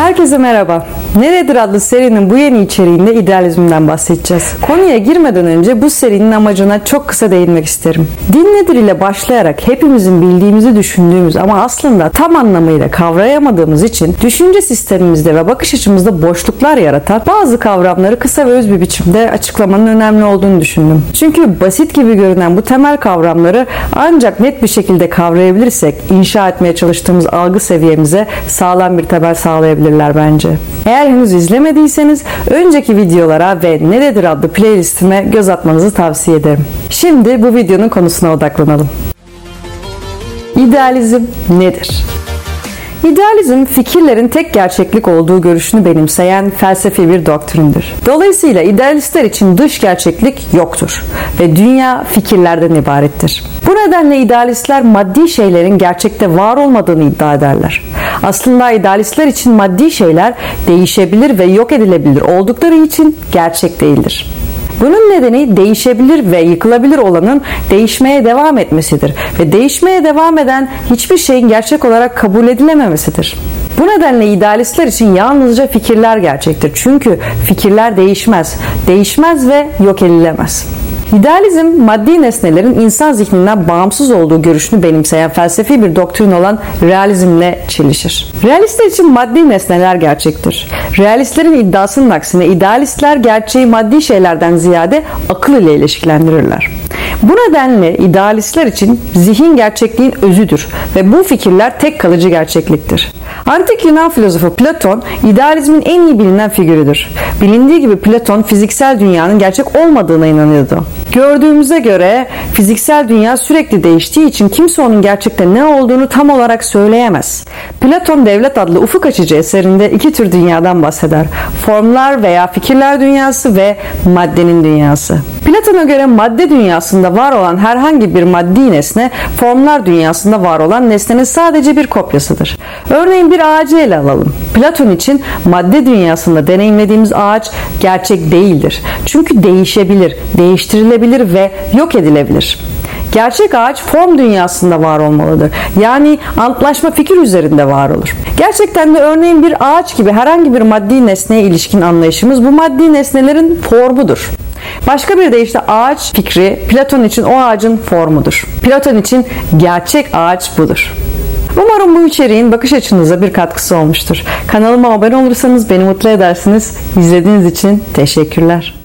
Herkese merhaba. Neredir adlı serinin bu yeni içeriğinde idealizmden bahsedeceğiz. Konuya girmeden önce bu serinin amacına çok kısa değinmek isterim. Din nedir ile başlayarak hepimizin bildiğimizi düşündüğümüz ama aslında tam anlamıyla kavrayamadığımız için düşünce sistemimizde ve bakış açımızda boşluklar yaratan bazı kavramları kısa ve öz bir biçimde açıklamanın önemli olduğunu düşündüm. Çünkü basit gibi görünen bu temel kavramları ancak net bir şekilde kavrayabilirsek inşa etmeye çalıştığımız algı seviyemize sağlam bir temel sağlayabilirler bence. Eğer henüz izlemediyseniz önceki videolara ve Neredir adlı playlistime göz atmanızı tavsiye ederim. Şimdi bu videonun konusuna odaklanalım. İdealizm nedir? İdealizm fikirlerin tek gerçeklik olduğu görüşünü benimseyen felsefi bir doktrindir. Dolayısıyla idealistler için dış gerçeklik yoktur ve dünya fikirlerden ibarettir. Bu nedenle idealistler maddi şeylerin gerçekte var olmadığını iddia ederler. Aslında idealistler için maddi şeyler değişebilir ve yok edilebilir oldukları için gerçek değildir. Bunun nedeni değişebilir ve yıkılabilir olanın değişmeye devam etmesidir ve değişmeye devam eden hiçbir şeyin gerçek olarak kabul edilememesidir. Bu nedenle idealistler için yalnızca fikirler gerçektir. Çünkü fikirler değişmez, değişmez ve yok edilemez. İdealizm maddi nesnelerin insan zihninden bağımsız olduğu görüşünü benimseyen felsefi bir doktrin olan realizmle çelişir. Realistler için maddi nesneler gerçektir. Realistlerin iddiasının aksine idealistler gerçeği maddi şeylerden ziyade akıl ile ilişkilendirirler. Bu nedenle idealistler için zihin gerçekliğin özüdür ve bu fikirler tek kalıcı gerçekliktir. Antik Yunan filozofu Platon idealizmin en iyi bilinen figürüdür. Bilindiği gibi Platon fiziksel dünyanın gerçek olmadığına inanıyordu. Gördüğümüze göre fiziksel dünya sürekli değiştiği için kimse onun gerçekte ne olduğunu tam olarak söyleyemez. Platon Devlet adlı ufuk açıcı eserinde iki tür dünyadan bahseder. Formlar veya fikirler dünyası ve maddenin dünyası. Platon'a göre madde dünyasında var olan herhangi bir maddi nesne formlar dünyasında var olan nesnenin sadece bir kopyasıdır. Örneğin bir ağacı ele alalım. Platon için madde dünyasında deneyimlediğimiz ağaç gerçek değildir. Çünkü değişebilir, değiştirilebilir ve yok edilebilir. Gerçek ağaç form dünyasında var olmalıdır. Yani antlaşma fikir üzerinde var olur. Gerçekten de örneğin bir ağaç gibi herhangi bir maddi nesneye ilişkin anlayışımız bu maddi nesnelerin formudur. Başka bir deyişle ağaç fikri Platon için o ağacın formudur. Platon için gerçek ağaç budur. Umarım bu içeriğin bakış açınıza bir katkısı olmuştur. Kanalıma abone olursanız beni mutlu edersiniz. İzlediğiniz için teşekkürler.